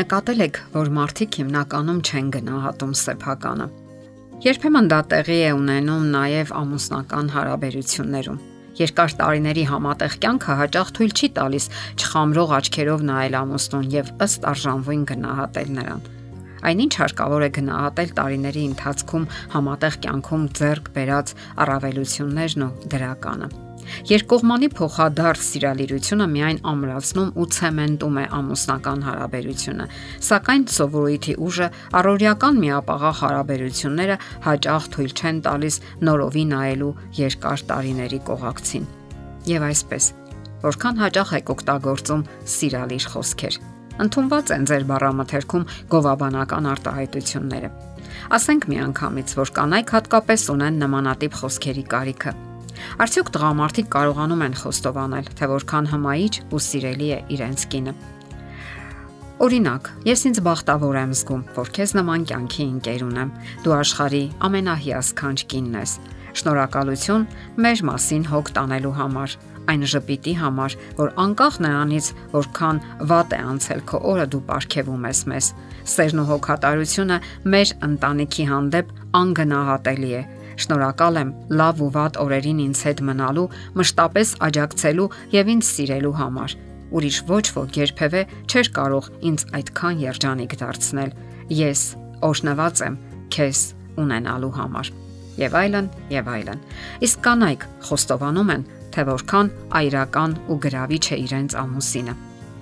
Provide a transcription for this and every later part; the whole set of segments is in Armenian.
Նկատել եք, որ մարդիկ հիմնականում չեն գնահատում սեփականը։ Երբեմն դա տեղի է ունենում նաև ամուսնական հարաբերություններում։ Երկար տարիների համատեղ կյանքը հաճախ թույլ չի տալիս չխամրող աչքերով նայել ամուսնուն եւ ըստ արժանվույն գնահատել նրան։ Այնինչ հարկավոր է գնահատել տարիների ընթացքում համատեղ կյանքում ձեռք բերած առավելություններն ու դրականը։ Երկկողմանի փոխադարձ սիրալիրությունը միայն ամրացնում ու ցեմենտում է ամուսնական հարաբերությունը, սակայն սովորույթի ուժը առօրյական միապաղաղ հարաբերությունները հաճախ թույլ չեն տալիս նորովի նայելու երկար տարիների կողակցին։ Եվ այսպես, որքան հաճախ եք օգտագործում սիրալիր խոսքեր։ Ընթոնված են ձեր բառամթերքում գովաբանական արտահայտությունները։ Ասենք միանգամից, որ կանայք հատկապես ունեն նմանատիպ խոսքերի կարիքը Արդյոք տղամարդիկ կարողանում են խոստովանել, թե որքան հմայիչ ու սիրելի է իրենց կինը։ Օրինակ, ես ինձ բախտավոր եմ զգում, որ քեզ նման կյանքի ընկեր ունեմ։ Դու աշխարի ամենահիասքանչ կինն ես։ Շնորհակալություն մեր մասին հոգ տանելու համար, այն ժպիտի համար, որ անկախ նրանից, որքան վատ է անցել քո օրը դու ապարգևում ես մեզ։ Սերն ու հոգատարությունը մեր ընտանիքի հանդեպ անգնահատելի է Շնորհակալ եմ լավ ու վատ օրերին ինձ հետ մնալու, մշտապես աջակցելու եւ ինձ սիրելու համար։ Ուրիշ ոչ ոք երբևէ չէր կարող ինձ այդքան երջանիկ դարձնել։ Ես օշնված եմ քեզ ունենալու համար։ Եվ այլն, եւ այլն։ Իսկ կանայք խոստովանում են, թե որքան այրական ու գրավիչ է իրենց ամուսինը։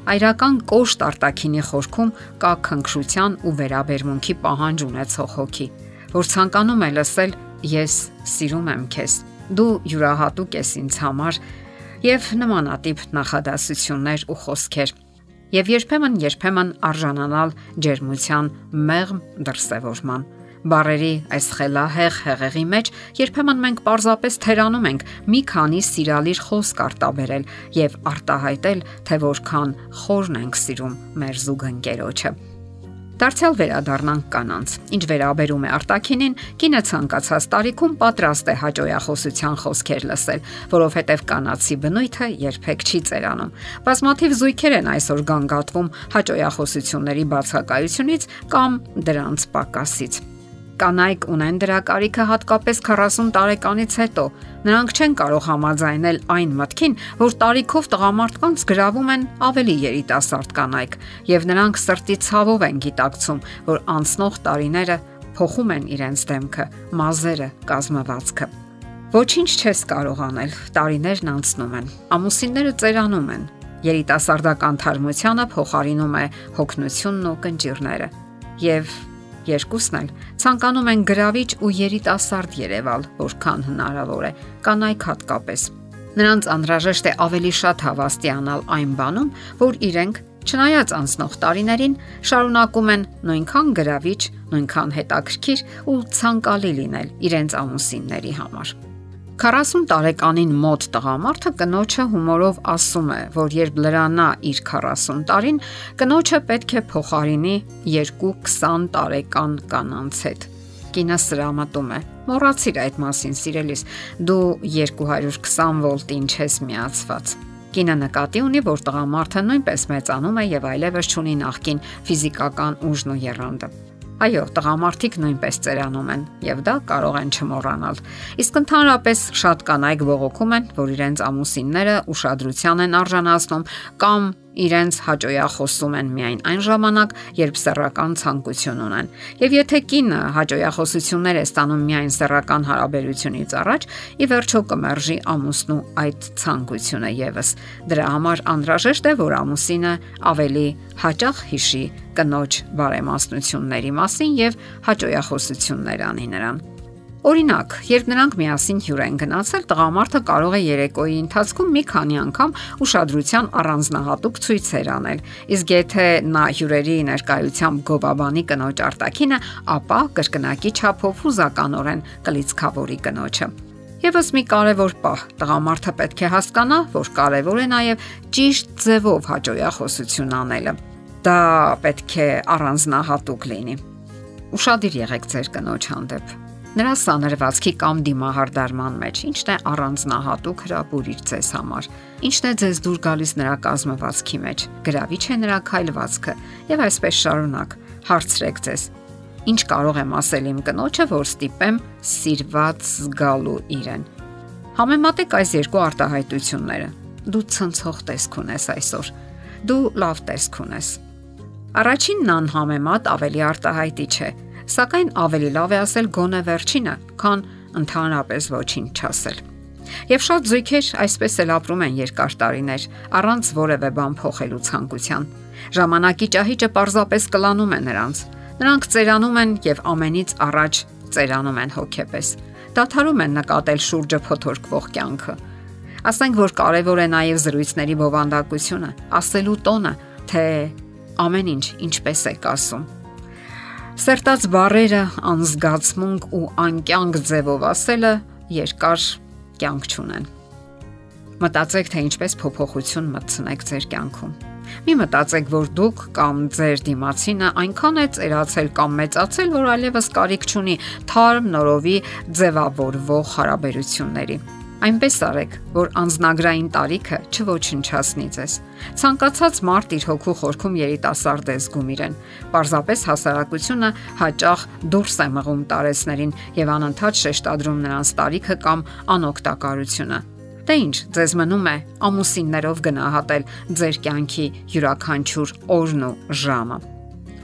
Այրական կոշտ արտակինի խորքում կա քնքշության ու վերաբերմունքի պահանջ ունեցող հոգի, որ ցանկանում է լսել Ես սիրում եմ քեզ։ Դու յուրահատուկ ես ինձ համար եւ նմանատիպ նախադասություններ ու խոսքեր։ Եվ երբեմն երբեմն արժանանալ ջերմության մեղմ դրսևորման բարերի այս խելահեղ հեղեղի մեջ երբեմն մենք պարզապես թերանում ենք մի քանի սիրալիր խոսք արտաբերել եւ արտահայտել, թե որքան խորն ենք սիրում մեր զուգընկերոջը։ Դարձյալ վերադառնանք կանանց։ Ինչ վերաբերում է արտակինին, կինը ցանկացած տարիքում պատրաստ է հաջողախոսության խոսքեր լսել, որովհետև կանացի բնույթը երբեք չի ծերանում։ Բազմաթիվ զույգեր են այսօր գանգատվում հաջողախոսությունների բացակայությունից կամ դրանց պակասից։ Կանայք ունեն դրա կարիքը հատկապես 40 տարեկանից հետո։ Նրանք չեն կարող համաձայնել այն մտքին, որ տարիքով տղամարդկանց գրավում են ավելի երիտասարդ կանայք, եւ նրանք սրտի ցավով են գիտակցում, որ անցնող տարիները փոխում են իրենց դեմքը, մազերը, կազմվածքը։ Ոչինչ չես կարող անել։ Տարիներն անցնում են։ Ամուսինները ծերանում են։ Երիտասարդական թարմությանը փոխարինում է հոգնությունն ու կնճիրները։ Եվ Երկուսն էլ. Ցանկանում են գրավիչ ու երիտասարդ Երևալ, որքան հնարավոր է, կանայք հատկապես։ Նրանց անհրաժեշտ է ավելի շատ հավաստիանալ այն բանում, որ իրենք Չնայած անցնող տարիներին շարունակում են նույնքան գրավիչ, նույնքան հետաքրքիր ու ցանկալի լինել իրենց ամուսինների համար։ 40 տարեկանին մոտ տղամարդը կնոջը հումորով ասում է, որ երբ լրանա իր 40 տարին, կնոջը պետք է փոխարինի 2-20 տարեկան կանանց հետ։ Կինը սրամատում է։ Մոռացիր այդ մասին, սիրելիս։ Դու 220 վոլտին չես միացված։ Կինը նկատի ունի, որ տղամարդը նույնպես մեծանում է եւ այլևս ունի նախքին ֆիզիկական ուժն ու եռանդը։ Այո, տղամարդիկ նույնպես ծերանում են եւ դա կարող են չմոռանալ։ Իսկ ընդհանրապես շատ կանայք ողոքում են, որ իրենց ամուսինները ուշադրության են արժանացնում կամ իրենց հաջողախոսում են միայն այն ժամանակ, երբ սեռական ցանկություն ունեն։ Եվ եթե կինը հաջողախոսություններ է ստանում միայն սեռական հարաբերությունից առաջ, ի վերջո կմերժի ամուսնու այդ ցանկությունը եւս։ Դրա համար անհրաժեշտ է, որ ամուսինը ավելի հաճախ հիշի կնոջ բարեմասնությունների մասին եւ հաջողախոսություններ անի նրան։ Օրինակ, երբ նրանք միասին հյուր են գնացել, տղամարդը կարող է երեկոյի ընթացքում մի քանի անգամ ուշադրության առանձնահատուկ ցույցեր անել։ Իսկ եթե նա հյուրերի ներկայությամբ գովաբանի կնոջ արտակինը, ապա կրկնակի չափով հուզականորեն կլիցքավորի կնոջը։ Եվս մի կարևոր պահ՝ տղամարդը պետք է հասկանա, որ կարևոր է նաև ճիշտ ձևով հաջողախոսություն անելը։ Դա պետք է առանձնահատուկ լինի։ Ուշադիր եղեք ձեր կնոջ հանդեպ նրա սանրվածքի կամ դիմահարդարման մեջ, ինչն է առանձնահատուկ հրապուրիչ ձեզ համար, ինչն է ձեզ դուր գալիս նրա կազմվածքի մեջ, գրավիչ է նրա քայլվածքը եւ այսպես շարունակ։ Հարցրեք ձեզ. Ինչ կարող եմ ասել իմ կնոջը, որ ստիպեմ սիրված զգալու իրեն։ Համեմատեք այս երկու արտահայտությունները։ Դու ցնցող տեսք ունես այսօր։ Դու լավ տեսք ունես։ Առաջինն անհամեմատ ավելի արտահայտիչ է, սակայն ավելի լավ է ասել գոնե վերջինը, քան ընդհանրապես ոչինչ չասել։ Եվ շատ զույգեր այսպես էլ ապրում են երկար տարիներ, առանց որևէ բան փոխելու ցանկության։ Ժամանակի ճահիճը պարզապես կլանում է նրանց։ Նրանք ծերանում են եւ ամենից առաջ ծերանում են հոգեպես։ Դադարում են նկատել շուրջը փոթորկվող կյանքը։ Ասենք որ կարևոր է նաև զրույցների բովանդակությունը, ասելու տոնը, թե ամեն ինչ ինչպես եք ասում Սերտած բարերը անզգացմունք ու անկյանք ձևով ասելը երկար կյանք չունեն։ Մտածեք, թե ինչպես փոփոխություն մտցնեք ձեր կյանքում։ Մի մտածեք, որ դուք կամ ձեր դիմացինը այնքան է ծերացել կամ մեծացել, որ այլևս կարիք չունի թարմ նորովի ձևավորվող հարաբերությունների Այնպես արեք, որ անznագրային տարիքը չոչնչացնի ձեզ։ Ցանկացած մարդ իր հոգու խորքում երիտասարդ է զգում իրեն։ Պարզապես հասարակությունը հաճախ դուրս է մղում տարեցներին եւ անընդհատ շեշտադրում նրանց տարիքը կամ անօգտակարությունը։ Դե ինչ, ձեզ մնում է ամուսիններով գնահատել ձեր կյանքի յուրաքանչյուր օրն ու ժամը։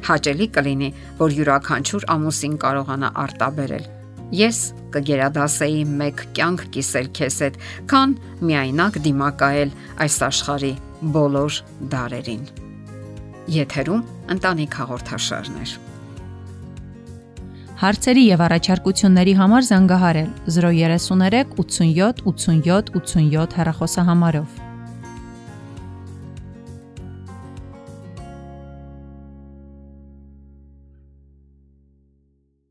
Հաճելի կլինի, որ յուրաքանչյուր ամուսին կարողանա արտաբերել Ես կգերադասեի մեկ կյանք կիսել քեզ հետ, քան միայնակ դիմակայել այս աշխարի բոլոր դարերին։ Եթերում ընտանիք հաղորդաշարներ։ Հարցերի եւ առաջարկությունների համար զանգահարել 033 87 87 87 հեռախոսահամարով։